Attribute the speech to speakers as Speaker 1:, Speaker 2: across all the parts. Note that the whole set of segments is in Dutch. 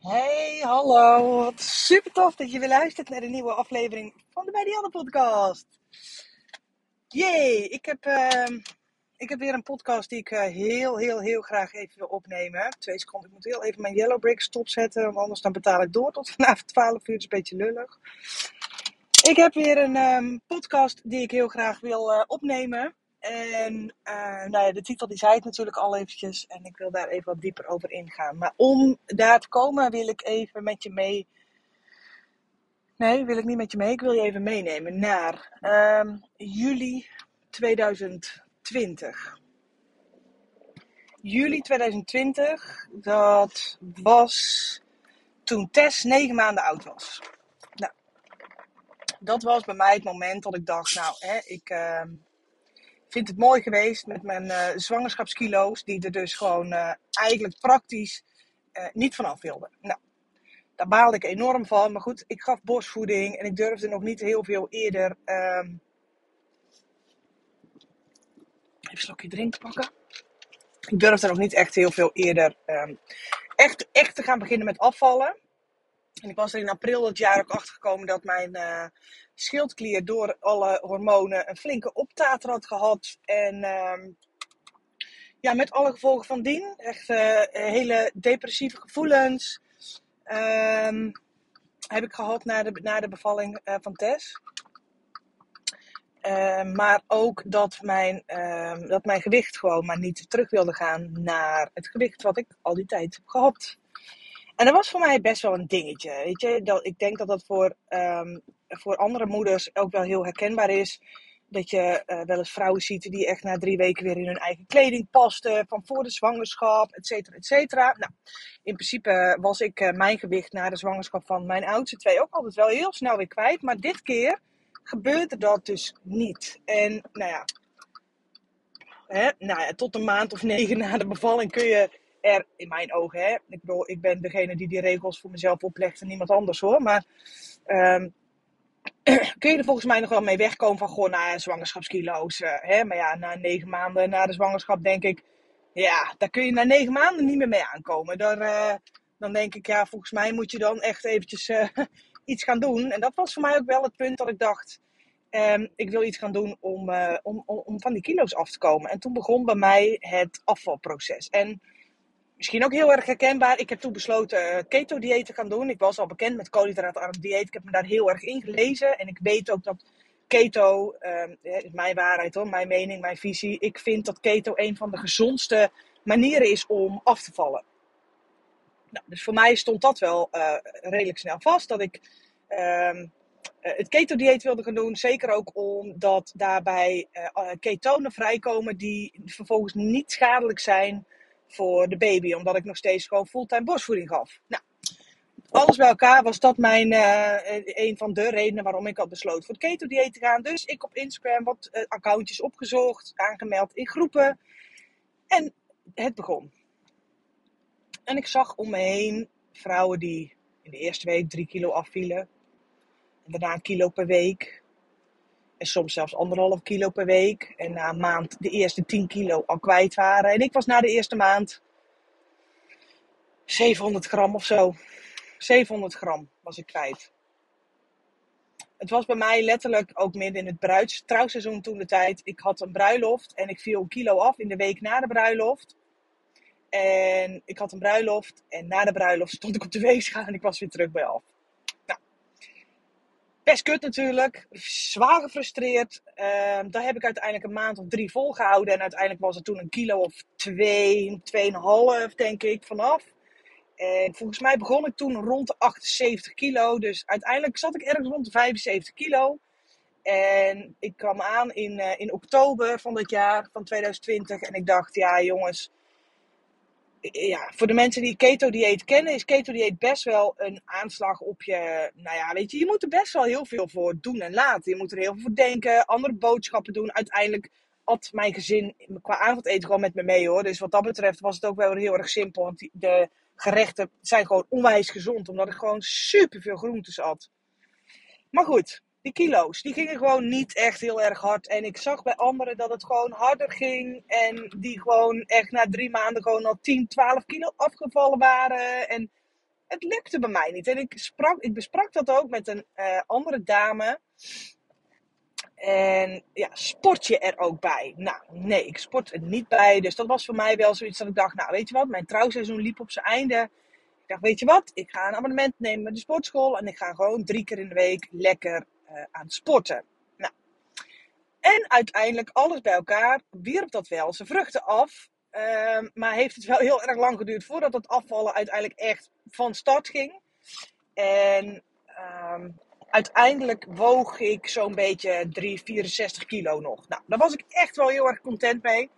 Speaker 1: Hey, hallo. Wat super tof dat je weer luistert naar de nieuwe aflevering van de Bij die Anne podcast. Jee, ik heb, ehm, ik heb weer een podcast die ik eh, heel, heel, heel graag even wil opnemen. Twee seconden, ik moet heel even mijn yellow brick stopzetten, want anders dan betaal ik door tot vanavond 12 uur. Dat is een beetje lullig. Ik heb weer een ehm, podcast die ik heel graag wil eh, opnemen. En eh, nou ja, de titel die zei het natuurlijk al eventjes. En ik wil daar even wat dieper over ingaan. Maar om daar te komen wil ik even met je mee. Nee, wil ik niet met je mee. Ik wil je even meenemen naar ehm, juli 2020. Juli 2020, dat was toen Tess negen maanden oud was. Nou, dat was bij mij het moment dat ik dacht, nou, hè, ik, ehm, vind het mooi geweest met mijn uh, zwangerschapskilo's, die er dus gewoon uh, eigenlijk praktisch uh, niet vanaf wilden. Nou, daar baalde ik enorm van. Maar goed, ik gaf borstvoeding en ik durfde nog niet heel veel eerder. Um... Even een slokje drinken pakken. Ik durfde nog niet echt heel veel eerder um, echt, echt te gaan beginnen met afvallen. En ik was er in april dat jaar ook achtergekomen dat mijn uh, schildklier door alle hormonen een flinke optater had gehad. En uh, ja, met alle gevolgen van dien. Echt uh, hele depressieve gevoelens uh, heb ik gehad na de, na de bevalling uh, van Tess. Ehm, maar ook dat mijn, dat mijn gewicht gewoon maar niet terug wilde gaan naar het gewicht wat ik al die tijd heb gehad. En dat was voor mij best wel een dingetje. Weet je? Dat, ik denk dat dat voor, um, voor andere moeders ook wel heel herkenbaar is. Dat je uh, wel eens vrouwen ziet die echt na drie weken weer in hun eigen kleding pasten. Van voor de zwangerschap, et cetera, et cetera. Nou, in principe was ik uh, mijn gewicht na de zwangerschap van mijn oudste twee ook altijd wel heel snel weer kwijt. Maar dit keer gebeurde dat dus niet. En nou ja, hè, nou ja, tot een maand of negen na de bevalling kun je er, in mijn ogen, hè, ik bedoel, ik ben degene die die regels voor mezelf oplegt en niemand anders hoor, maar um, kun je er volgens mij nog wel mee wegkomen van gewoon nou, zwangerschapskilo's. Uh, hè? Maar ja, na negen maanden na de zwangerschap denk ik, ja, daar kun je na negen maanden niet meer mee aankomen. Daar, uh, dan denk ik, ja, volgens mij moet je dan echt eventjes uh, iets gaan doen. En dat was voor mij ook wel het punt dat ik dacht, um, ik wil iets gaan doen om, om, om, om van die kilo's af te komen. En toen begon bij mij het afvalproces. En misschien ook heel erg herkenbaar. Ik heb toen besloten keto-dieet te gaan doen. Ik was al bekend met koolhydraatarm dieet. Ik heb me daar heel erg in gelezen. En ik weet ook dat keto, um, is mijn waarheid hoor, mijn mening, mijn visie. Ik vind dat keto een van de gezondste manieren is om af te vallen. Nou, dus voor mij stond dat wel uh, redelijk snel vast. Dat ik um, uh, het keto-dieet wilde gaan doen. Zeker ook omdat daarbij uh, ketonen vrijkomen die vervolgens niet schadelijk zijn voor de baby. Omdat ik nog steeds gewoon fulltime borstvoeding gaf. Nou, alles bij elkaar was dat mijn, uh, een van de redenen waarom ik had besloten voor het keto-dieet te gaan. Dus ik op Instagram wat uh, accountjes opgezocht, aangemeld in groepen. En het begon. En ik zag om me heen vrouwen die in de eerste week drie kilo afvielen. En daarna een kilo per week. En soms zelfs anderhalf kilo per week. En na een maand de eerste 10 kilo al kwijt waren. En ik was na de eerste maand 700 gram of zo. 700 gram was ik kwijt. Het was bij mij letterlijk ook midden in het bruids, trouwseizoen toen de tijd. Ik had een bruiloft en ik viel een kilo af in de week na de bruiloft. En ik had een bruiloft en na de bruiloft stond ik op de weegschaal en ik was weer terug bij af. Best kut natuurlijk. Zwaar gefrustreerd. Uh, daar heb ik uiteindelijk een maand of drie volgehouden. En uiteindelijk was het toen een kilo of twee, tweeënhalf denk ik vanaf. En volgens mij begon ik toen rond de 78 kilo. Dus uiteindelijk zat ik ergens rond de 75 kilo. En ik kwam aan in, uh, in oktober van dit jaar, van 2020. En ik dacht, ja jongens, ja, voor de mensen die keto-dieet kennen, is keto-dieet best wel een aanslag op je. Nou ja, weet je, je moet er best wel heel veel voor doen en laten. Je moet er heel veel voor denken, andere boodschappen doen. Uiteindelijk at mijn gezin qua avondeten gewoon met me mee hoor. Dus wat dat betreft was het ook wel heel erg simpel. Want de gerechten zijn gewoon onwijs gezond, omdat ik gewoon super veel groentes at. Maar goed, die kilo's, die gingen gewoon niet echt heel erg hard. En ik zag bij anderen dat het gewoon harder ging. En die gewoon echt na drie maanden gewoon al 10, 12 kilo afgevallen waren. En het lukte bij mij niet. En ik, ik besprak dat ook met een uh, andere dame. En ja, sport je er ook bij? Nou, nee, ik sport er niet bij. Dus dat was voor mij wel zoiets dat ik dacht, nou weet je wat, mijn trouwseizoen liep op zijn einde. Ik dacht, weet je wat, ik ga een abonnement nemen met de sportschool. En ik ga gewoon drie keer in de week lekker uh, aan sporten. Nou, en uiteindelijk alles bij elkaar wierp dat wel zijn vruchten af. Uh, maar heeft het wel heel erg lang geduurd voordat het afvallen uiteindelijk echt van start ging. En um, uiteindelijk woog ik zo'n beetje 3, 64 kilo nog. Nou, daar was ik echt wel heel erg content mee.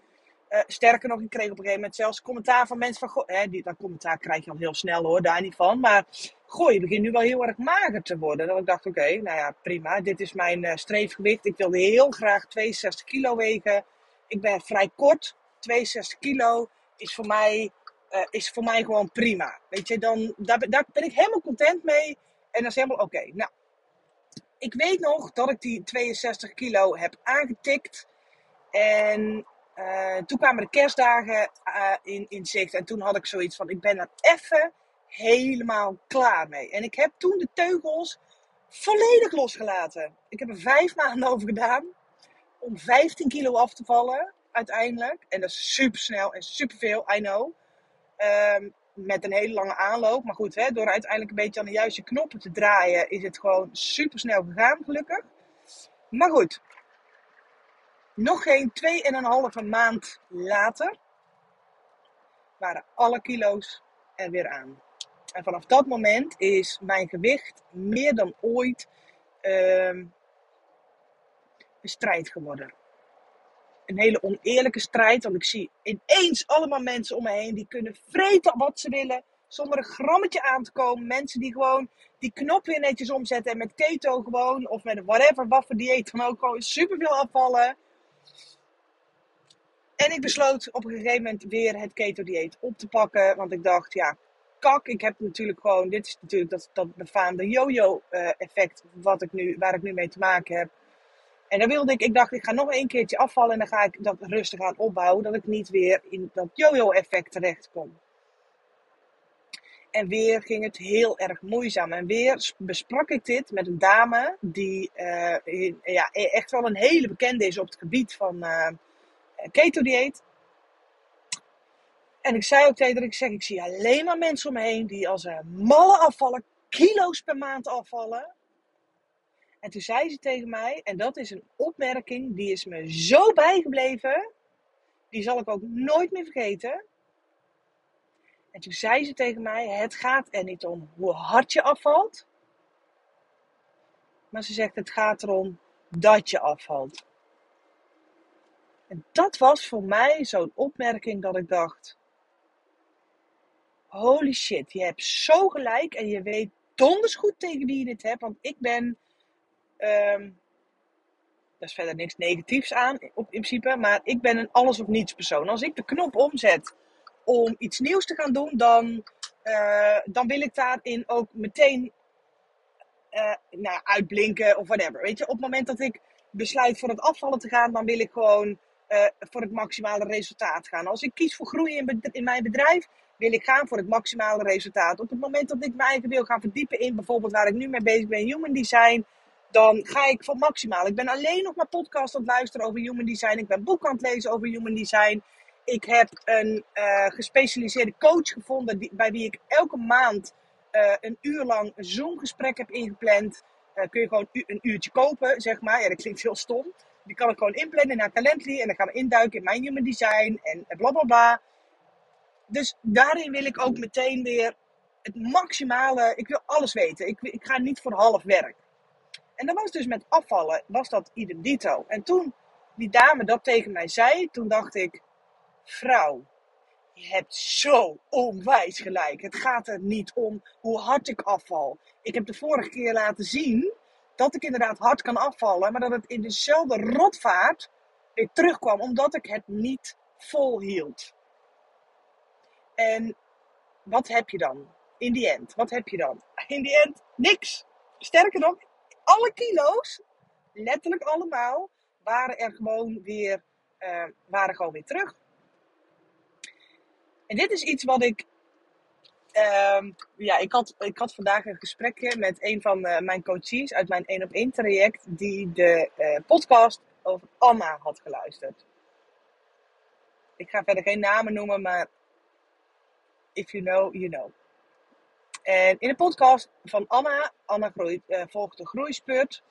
Speaker 1: Uh, sterker nog, ik kreeg op een gegeven moment zelfs commentaar van mensen van... Goh, die, dat commentaar krijg je al heel snel hoor, daar niet van. Maar goh, je begint nu wel heel erg mager te worden. Dan ik dacht, oké, nou ja, prima. Dit is mijn uh, streefgewicht. Ik wilde heel graag 62 kilo wegen. Ik ben vrij kort. 62 kilo is voor mij, uh, is voor mij gewoon prima. Weet je, dan, daar, daar ben ik helemaal content mee. En dat is helemaal oké. Nou, ik weet nog dat ik die 62 kilo heb aangetikt. En uh, toen kwamen de kerstdagen in, in zicht. En toen had ik zoiets van: ik ben er even helemaal klaar mee. En ik heb toen de teugels volledig losgelaten. Ik heb er vijf maanden over gedaan om 15 kilo af te vallen uiteindelijk. En dat is super snel en super veel, I know. Um, met een hele lange aanloop. Maar goed, hè, door uiteindelijk een beetje aan de juiste knoppen te draaien, is het gewoon super snel gegaan, gelukkig. Maar goed, nog geen 2,5 maand later waren alle kilo's er weer aan. En vanaf dat moment is mijn gewicht meer dan ooit een strijd geworden een hele oneerlijke strijd. Want ik zie ineens allemaal mensen om me heen die kunnen vreten wat ze willen. Zonder een grammetje aan te komen. Mensen die gewoon die knop weer netjes omzetten. En met keto gewoon. Of met whatever, wat voor dieet dan ook. Gewoon superveel afvallen. En ik besloot op een gegeven moment weer het keto dieet op te pakken. Want ik dacht, ja, Ik heb natuurlijk gewoon, dit is natuurlijk dat, dat befaamde yo-yo uh, effect wat ik nu, waar ik nu mee te maken heb. En dan wilde ik, ik dacht, ik ga nog een keertje afvallen en dan ga ik dat rustig aan opbouwen, dat ik niet weer in dat yo-yo-effect terecht kom. En weer ging het heel erg moeizaam. En weer besprak ik dit met een dame die in, ja, echt wel een hele bekende is op het gebied van uh, keto-dieet. En ik zei ook tegen ik zeg, ik zie alleen maar mensen om me heen die als een malle afvallen, kilo's per maand afvallen. En toen zei ze tegen mij, en dat is een opmerking die is me zo bijgebleven, die zal ik ook nooit meer vergeten. En toen zei ze tegen mij: Het gaat er niet om hoe hard je afvalt, maar ze zegt: Het gaat erom dat je afvalt. En dat was voor mij zo'n opmerking dat ik dacht: Holy shit, je hebt zo gelijk en je weet donders goed tegen wie je dit hebt, want ik ben Um, daar is verder niks negatiefs aan, op, in principe. Maar ik ben een alles of niets persoon. Als ik de knop omzet om iets nieuws te gaan doen, dan, uh, dan wil ik daarin ook meteen uh, nou, uitblinken of whatever. Weet je, op het moment dat ik besluit voor het afvallen te gaan, dan wil ik gewoon uh, voor het maximale resultaat gaan. Als ik kies voor groei in mijn bedrijf, wil ik gaan voor het maximale resultaat. Op het moment dat ik eigen wil gaan verdiepen in bijvoorbeeld waar ik nu mee bezig ben, human design dan ga ik voor maximaal. Ik ben alleen nog maar podcast aan het luisteren over human design. Ik ben boek aan het lezen over human design. Ik heb een uh, gespecialiseerde coach gevonden die, bij wie ik elke maand uh, een uur lang een Zoom-gesprek heb ingepland. Uh, kun je gewoon een uurtje kopen, zeg maar. Ja, dat klinkt heel stom. Die kan ik gewoon inplannen naar Calendly en dan gaan we induiken in mijn human design en bla bla bla. Dus daarin wil ik ook meteen weer het maximale. Ik wil alles weten. Ik, ik ga niet voor half werk. En dat was dus met afvallen, was dat idem. En toen die dame dat tegen mij zei, toen dacht ik, vrouw, je hebt zo onwijs gelijk. Het gaat er niet om hoe hard ik afval. Ik heb de vorige keer laten zien dat ik inderdaad hard kan afvallen, maar dat het in dezelfde rotvaart weer terugkwam, omdat ik het niet volhield. En wat heb je dan? In die end, wat heb je dan? In die end, niks. Sterker nog, alle kilo's, letterlijk allemaal, waren er gewoon weer, uh, waren gewoon weer terug. En dit is iets wat ik Ehm, ja, ik had, ik had vandaag een gesprekje met een van eh, mijn coaches uit mijn 1 op 1 traject, die de uh, podcast over Anna had geluisterd. Ik ga verder geen namen noemen, maar if you know, you know. En in de podcast van Anna, Anna groeit, uh, volgt de groeispurt.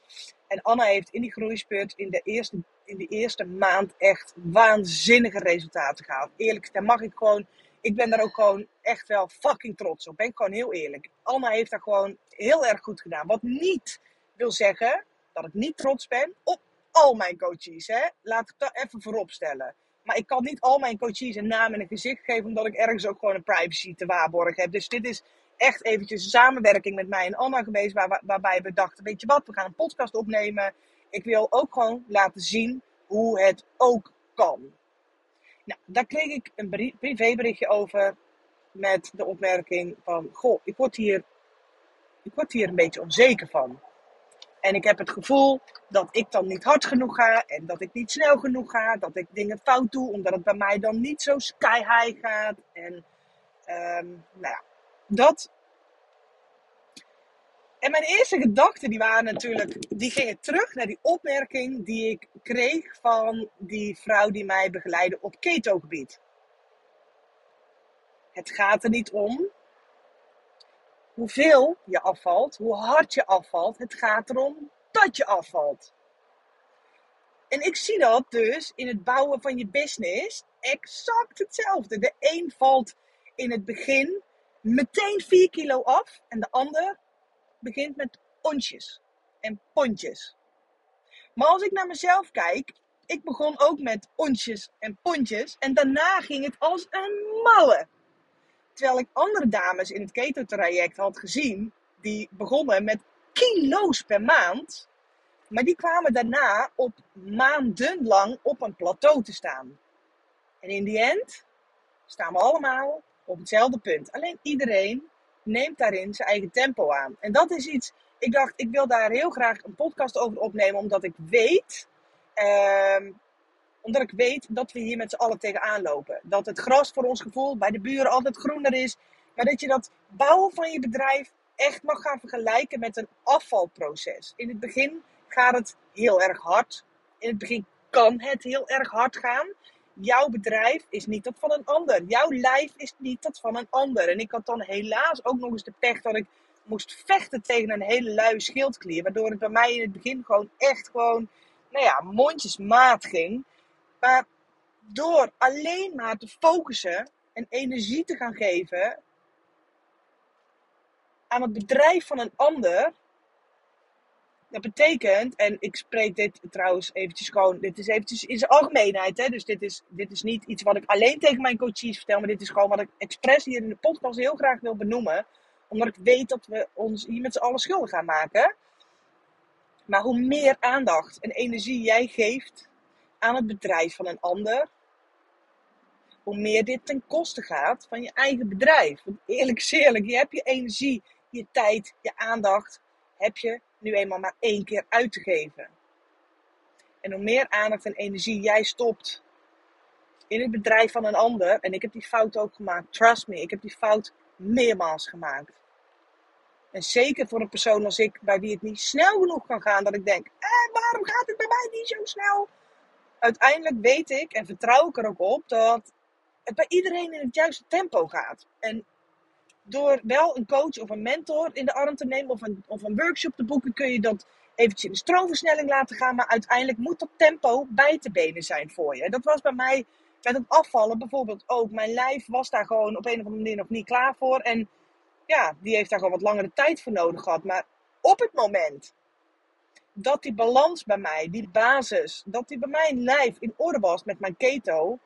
Speaker 1: En Anna heeft in die groeispurt in de eerste, in de eerste maand echt waanzinnige resultaten gehaald. Eerlijk, daar mag ik gewoon ik ben daar ook gewoon echt wel fucking trots op. Ben ik gewoon heel eerlijk. Anna heeft dat gewoon heel erg goed gedaan. Wat niet wil zeggen dat ik niet trots ben op al mijn coaches. Hè? Laat ik dat even voorop stellen. Maar ik kan niet al mijn coaches een naam en een gezicht geven, omdat ik ergens ook gewoon een privacy te waarborgen heb. Dus dit is echt eventjes een samenwerking met mij en Anna geweest, waar, waarbij we dachten, weet je wat, we gaan een podcast opnemen. Ik wil ook gewoon laten zien hoe het ook kan. Nou, daar kreeg ik een privéberichtje over met de opmerking van, goh, ik word hier, ik word hier een beetje onzeker van. En ik heb het gevoel dat ik dan niet hard genoeg ga en dat ik niet snel genoeg ga, dat ik dingen fout doe, omdat het bij mij dan niet zo sky high gaat. En um, nou ja, dat. En mijn eerste gedachten die waren natuurlijk, die gingen terug naar die opmerking die ik kreeg van die vrouw die mij begeleidde op keto-gebied. Het gaat er niet om hoeveel je afvalt, hoe hard je afvalt. Het gaat erom dat je afvalt. En ik zie dat dus in het bouwen van je business exact hetzelfde. De een valt in het begin meteen 4 kilo af en de ander begint met onsjes en pontjes. Maar als ik naar mezelf kijk, ik begon ook met onsjes en pontjes en daarna ging het als een malle. Terwijl ik andere dames in het keto-traject had gezien, die begonnen met kilo's per maand, maar die kwamen daarna op maandenlang op een plateau te staan. En in die end staan we allemaal op hetzelfde punt. Alleen iedereen neemt daarin zijn eigen tempo aan. En dat is iets, ik dacht, ik wil daar heel graag een podcast over opnemen, omdat ik weet, ehm, omdat ik weet dat we hier met z'n allen tegenaan lopen. Dat het gras voor ons gevoel bij de buren altijd groener is. Maar dat je dat bouwen van je bedrijf echt mag gaan vergelijken met een afvalproces. In het begin gaat het heel erg hard. In het begin kan het heel erg hard gaan. Jouw bedrijf is niet dat van een ander. Jouw lijf is niet dat van een ander. En ik had dan helaas ook nog eens de pech dat ik moest vechten tegen een hele luie schildklier. Waardoor het bij mij in het begin gewoon echt gewoon, nou ja, mondjesmaat ging. Maar door alleen maar te focussen en energie te gaan geven aan het bedrijf van een ander, dat betekent, en ik spreek dit trouwens eventjes gewoon, dit is eventjes in zijn algemeenheid, hè, dus dit is, dit is niet iets wat ik alleen tegen mijn coaches vertel, maar dit is gewoon wat ik expres hier in de podcast heel graag wil benoemen, omdat ik weet dat we ons hier met z'n allen schuldig gaan maken. Maar hoe meer aandacht en energie jij geeft aan het bedrijf van een ander, hoe meer dit ten koste gaat van je eigen bedrijf. Want eerlijk is eerlijk, je hebt je energie, je tijd, je aandacht, heb je nu eenmaal maar één keer uit te geven. En hoe meer aandacht en energie jij stopt in het bedrijf van een ander, en ik heb die fout ook gemaakt, trust me, ik heb die fout meermaals gemaakt. En zeker voor een persoon als ik, bij wie het niet snel genoeg kan gaan, dat ik denk, eh, waarom gaat het bij mij niet zo snel? Uiteindelijk weet ik en vertrouw ik er ook op dat het bij iedereen in het juiste tempo gaat. En door wel een coach of een mentor in de arm te nemen of een, of een workshop te boeken, kun je dat eventjes in de stroomversnelling laten gaan. Maar uiteindelijk moet dat tempo bij te benen zijn voor je. Dat was bij mij met het afvallen bijvoorbeeld ook. Mijn lijf was daar gewoon op een of andere manier nog niet klaar voor. En ja, die heeft daar gewoon wat langere tijd voor nodig gehad. Maar op het moment dat die balans bij mij, die basis, dat die bij mijn lijf in orde was met mijn keto,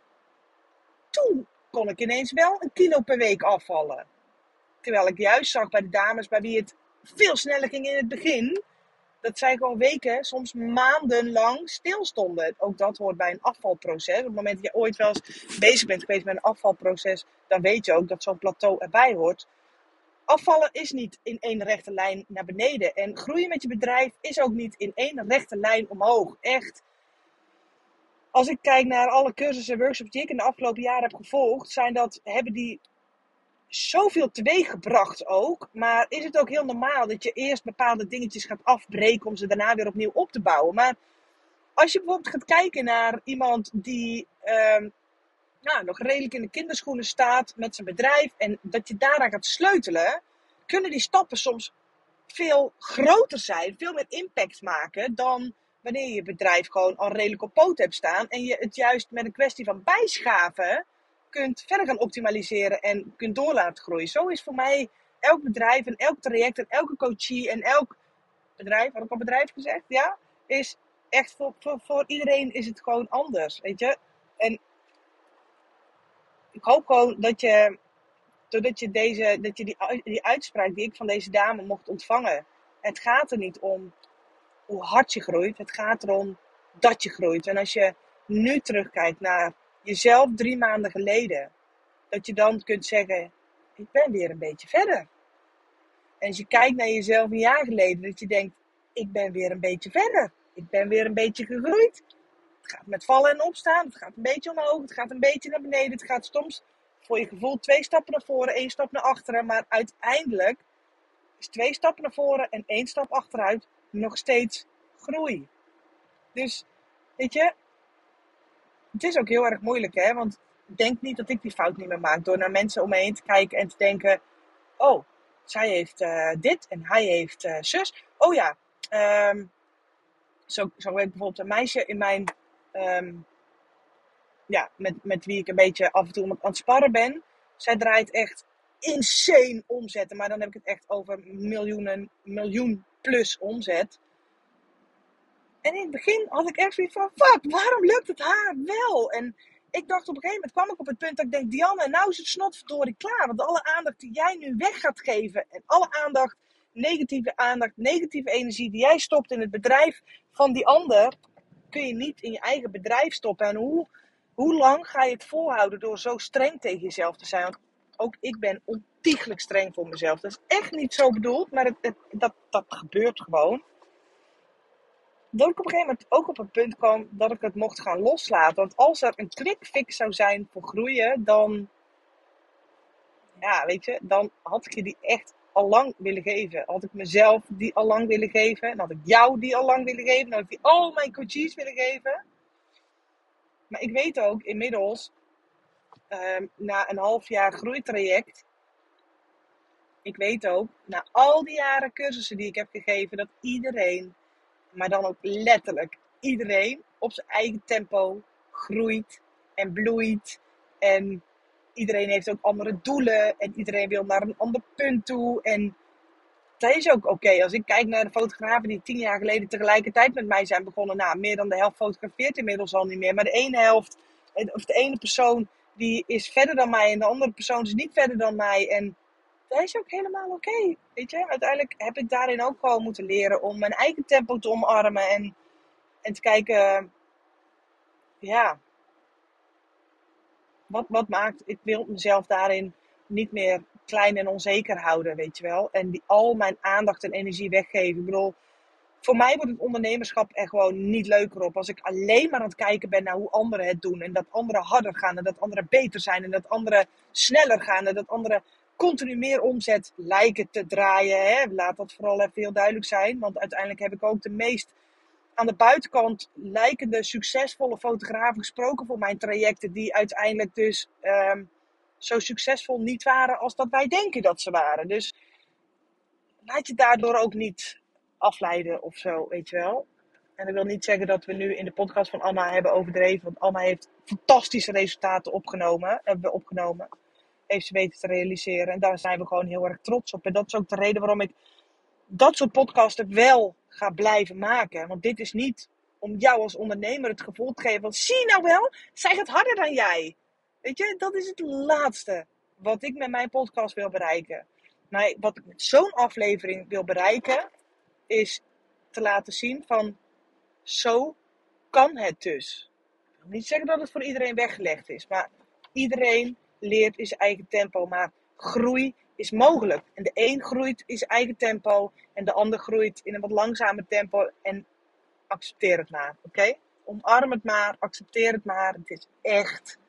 Speaker 1: toen kon ik ineens wel een kilo per week afvallen. Terwijl ik juist zag bij de dames bij wie het veel sneller ging in het begin, dat zij gewoon weken, soms maandenlang stilstonden. Ook dat hoort bij een afvalproces. Op het moment dat je ooit wel eens bezig bent geweest met een afvalproces, dan weet je ook dat zo'n plateau erbij hoort. Afvallen is niet in één rechte lijn naar beneden. En groeien met je bedrijf is ook niet in één rechte lijn omhoog. Echt. Als ik kijk naar alle cursussen en workshops die ik in de afgelopen jaren heb gevolgd, zijn dat, hebben die zoveel teweeggebracht ook. Maar is het ook heel normaal dat je eerst bepaalde dingetjes gaat afbreken om ze daarna weer opnieuw op te bouwen? Maar als je bijvoorbeeld gaat kijken naar iemand die ehm, nou, nog redelijk in de kinderschoenen staat met zijn bedrijf en dat je daaraan gaat sleutelen, kunnen die stappen soms veel groter zijn, veel meer impact maken dan wanneer je bedrijf gewoon al redelijk op poot hebt staan en je het juist met een kwestie van bijschaven kunt verder gaan optimaliseren en kunt door laten groeien. Zo is voor mij elk bedrijf en elk traject en elke coachie en elk bedrijf, had ik al bedrijf gezegd? Ja, is echt voor, voor, voor iedereen is het gewoon anders, weet je. En ik hoop gewoon dat je, doordat je, deze, dat je die, die uitspraak die ik van deze dame mocht ontvangen. Het gaat er niet om hoe hard je groeit. Het gaat erom dat je groeit. En als je nu terugkijkt naar jezelf drie maanden geleden, dat je dan kunt zeggen: Ik ben weer een beetje verder. En als je kijkt naar jezelf een jaar geleden, dat je denkt: Ik ben weer een beetje verder. Ik ben weer een beetje gegroeid. Het gaat met vallen en opstaan. Het gaat een beetje omhoog. Het gaat een beetje naar beneden. Het gaat soms voor je gevoel twee stappen naar voren, één stap naar achteren. Maar uiteindelijk is twee stappen naar voren en één stap achteruit nog steeds groei. Dus, weet je, het is ook heel erg moeilijk, hè? Want denk niet dat ik die fout niet meer maak. Door naar mensen om me heen te kijken en te denken: oh, zij heeft uh, dit en hij heeft uh, zus. Oh ja, um, zo, zo weet bijvoorbeeld een meisje in mijn. Um, ja, met, met wie ik een beetje af en toe aan het sparren ben. Zij draait echt insane omzetten. Maar dan heb ik het echt over miljoenen, miljoen plus omzet. En in het begin had ik echt zoiets van, fuck, waarom lukt het haar wel? En ik dacht op een gegeven moment, kwam ik op het punt dat ik denk, Dianne, nou is het snotverdorie klaar. Want alle aandacht die jij nu weg gaat geven en alle aandacht, negatieve aandacht, negatieve energie die jij stopt in het bedrijf van die ander, kun je niet in je eigen bedrijf stoppen. En hoe, hoe lang ga je het volhouden door zo streng tegen jezelf te zijn? Want ook ik ben ontiegelijk streng voor mezelf. Dat is echt niet zo bedoeld, maar het, dat, dat gebeurt gewoon. Dat ik op een gegeven moment ook op het punt kwam dat ik het mocht gaan loslaten. Want als er een quick fix zou zijn voor groeien, dan, ja, weet je, dan had ik je die echt al lang willen geven. Had ik mezelf die al lang willen geven. Dan had ik jou die al lang willen geven. Dan had ik die al mijn coaches willen geven. Maar ik weet ook inmiddels, um, na een half jaar groeitraject, ik weet ook, na al die jaren cursussen die ik heb gegeven, dat iedereen, maar dan ook letterlijk iedereen, op zijn eigen tempo groeit en bloeit. En iedereen heeft ook andere doelen en iedereen wil naar een ander punt toe. En dat is ook oké. Als ik kijk naar de fotografen die tien jaar geleden tegelijkertijd met mij zijn begonnen. Nou, meer dan de helft fotografeert inmiddels al niet meer. Maar de ene helft, of de ene persoon, die is verder dan mij. En de andere persoon is niet verder dan mij. En dat is ook helemaal oké. Weet je, uiteindelijk heb ik daarin ook gewoon moeten leren om mijn eigen tempo te omarmen. En, en te kijken, ja, wat, wat maakt, ik wil mezelf daarin niet meer klein en onzeker houden, weet je wel. En die, al mijn aandacht en energie weggeven. Ik bedoel, voor mij wordt het ondernemerschap er gewoon niet leuker op. Als ik alleen maar aan het kijken ben naar hoe anderen het doen. En dat anderen harder gaan en dat anderen beter zijn. En dat anderen sneller gaan en dat anderen continu meer omzet lijken te draaien. Hè? Laat dat vooral even heel duidelijk zijn. Want uiteindelijk heb ik ook de meest aan de buitenkant lijkende succesvolle fotografen gesproken voor mijn trajecten. Die uiteindelijk dus um, zo succesvol niet waren als dat wij denken dat ze waren. Dus laat je daardoor ook niet afleiden of zo, weet je wel. En dat wil niet zeggen dat we nu in de podcast van Anna hebben overdreven. Want Anna heeft fantastische resultaten opgenomen, hebben we opgenomen. Heeft ze weten te realiseren. En daar zijn we gewoon heel erg trots op. En dat is ook de reden waarom ik dat soort podcasten wel ga blijven maken. Want dit is niet om jou als ondernemer het gevoel te geven van zie nou wel, zij gaat harder dan jij. Weet je, dat is het laatste wat ik met mijn podcast wil bereiken. Maar wat ik met zo'n aflevering wil bereiken, is te laten zien van zo kan het dus. Ik wil niet zeggen dat het voor iedereen weggelegd is, maar iedereen leert in zijn eigen tempo. Maar groei is mogelijk. En de een groeit in zijn eigen tempo en de ander groeit in een wat langzamer tempo. En accepteer het maar, oké? Omarm het maar, accepteer het maar. Het is echt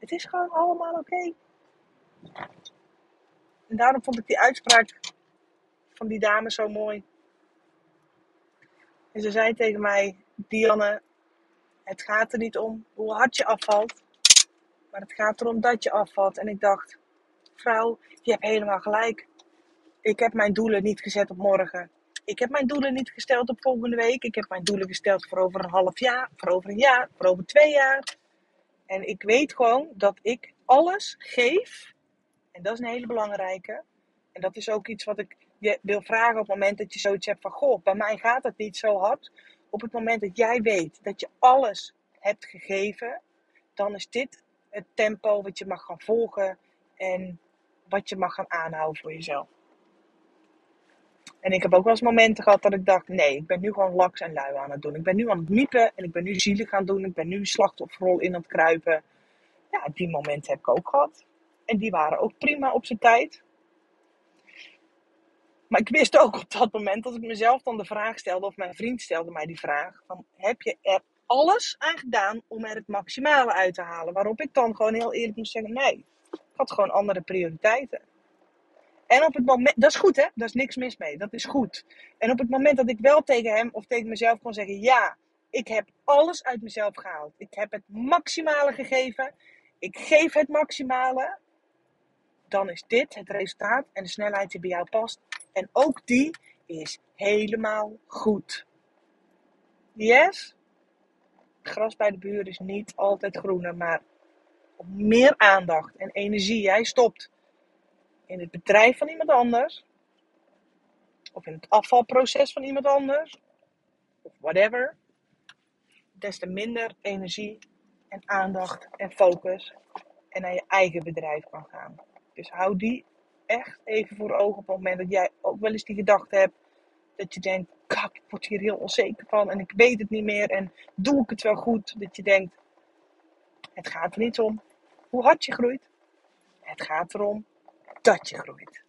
Speaker 1: het is gewoon allemaal oké. En daarom vond ik die uitspraak van die dame zo mooi. En ze zei tegen mij, Dianne, het gaat er niet om hoe hard je afvalt, maar het gaat erom dat je afvalt. En ik dacht, vrouw, je hebt helemaal gelijk. Ik heb mijn doelen niet gezet op morgen. Ik heb mijn doelen niet gesteld op volgende week. Ik heb mijn doelen gesteld voor over een half jaar, voor over een jaar, voor over twee jaar. En ik weet gewoon dat ik alles geef. En dat is een hele belangrijke. En dat is ook iets wat ik je wil vragen op het moment dat je zoiets hebt van... Goh, bij mij gaat het niet zo hard. Op het moment dat jij weet dat je alles hebt gegeven... Dan is dit het tempo wat je mag gaan volgen. En wat je mag gaan aanhouden voor jezelf. En ik heb ook wel eens momenten gehad dat ik dacht: nee, ik ben nu gewoon laks en lui aan het doen. Ik ben nu aan het miepen en ik ben nu zielig gaan doen. Ik ben nu slachtofferrol in het kruipen. Ja, die momenten heb ik ook gehad. En die waren ook prima op zijn tijd. Maar ik wist ook op dat moment dat ik mezelf dan de vraag stelde, of mijn vriend stelde mij die vraag: van, heb je er alles aan gedaan om er het maximale uit te halen? Waarop ik dan gewoon heel eerlijk moest zeggen: nee, had gewoon andere prioriteiten. En op het moment, dat is goed hè, daar is niks mis mee, dat is goed. En op het moment dat ik wel tegen hem of tegen mezelf kon zeggen: ja, ik heb alles uit mezelf gehaald. Ik heb het maximale gegeven. Ik geef het maximale. Dan is dit het resultaat en de snelheid die bij jou past. En ook die is helemaal goed. Yes? gras bij de buur is niet altijd groener, maar meer aandacht en energie jij stopt in het bedrijf van iemand anders, of in het afvalproces van iemand anders, of whatever, des te minder energie en aandacht en focus en naar je eigen bedrijf kan gaan. Dus hou die echt even voor ogen op het moment dat jij ook wel eens die gedachte hebt dat je denkt, kak, ik word hier heel onzeker van en ik weet het niet meer en doe ik het wel goed? Dat je denkt, het gaat er niet om hoe hard je groeit. Het gaat erom dat je groeit.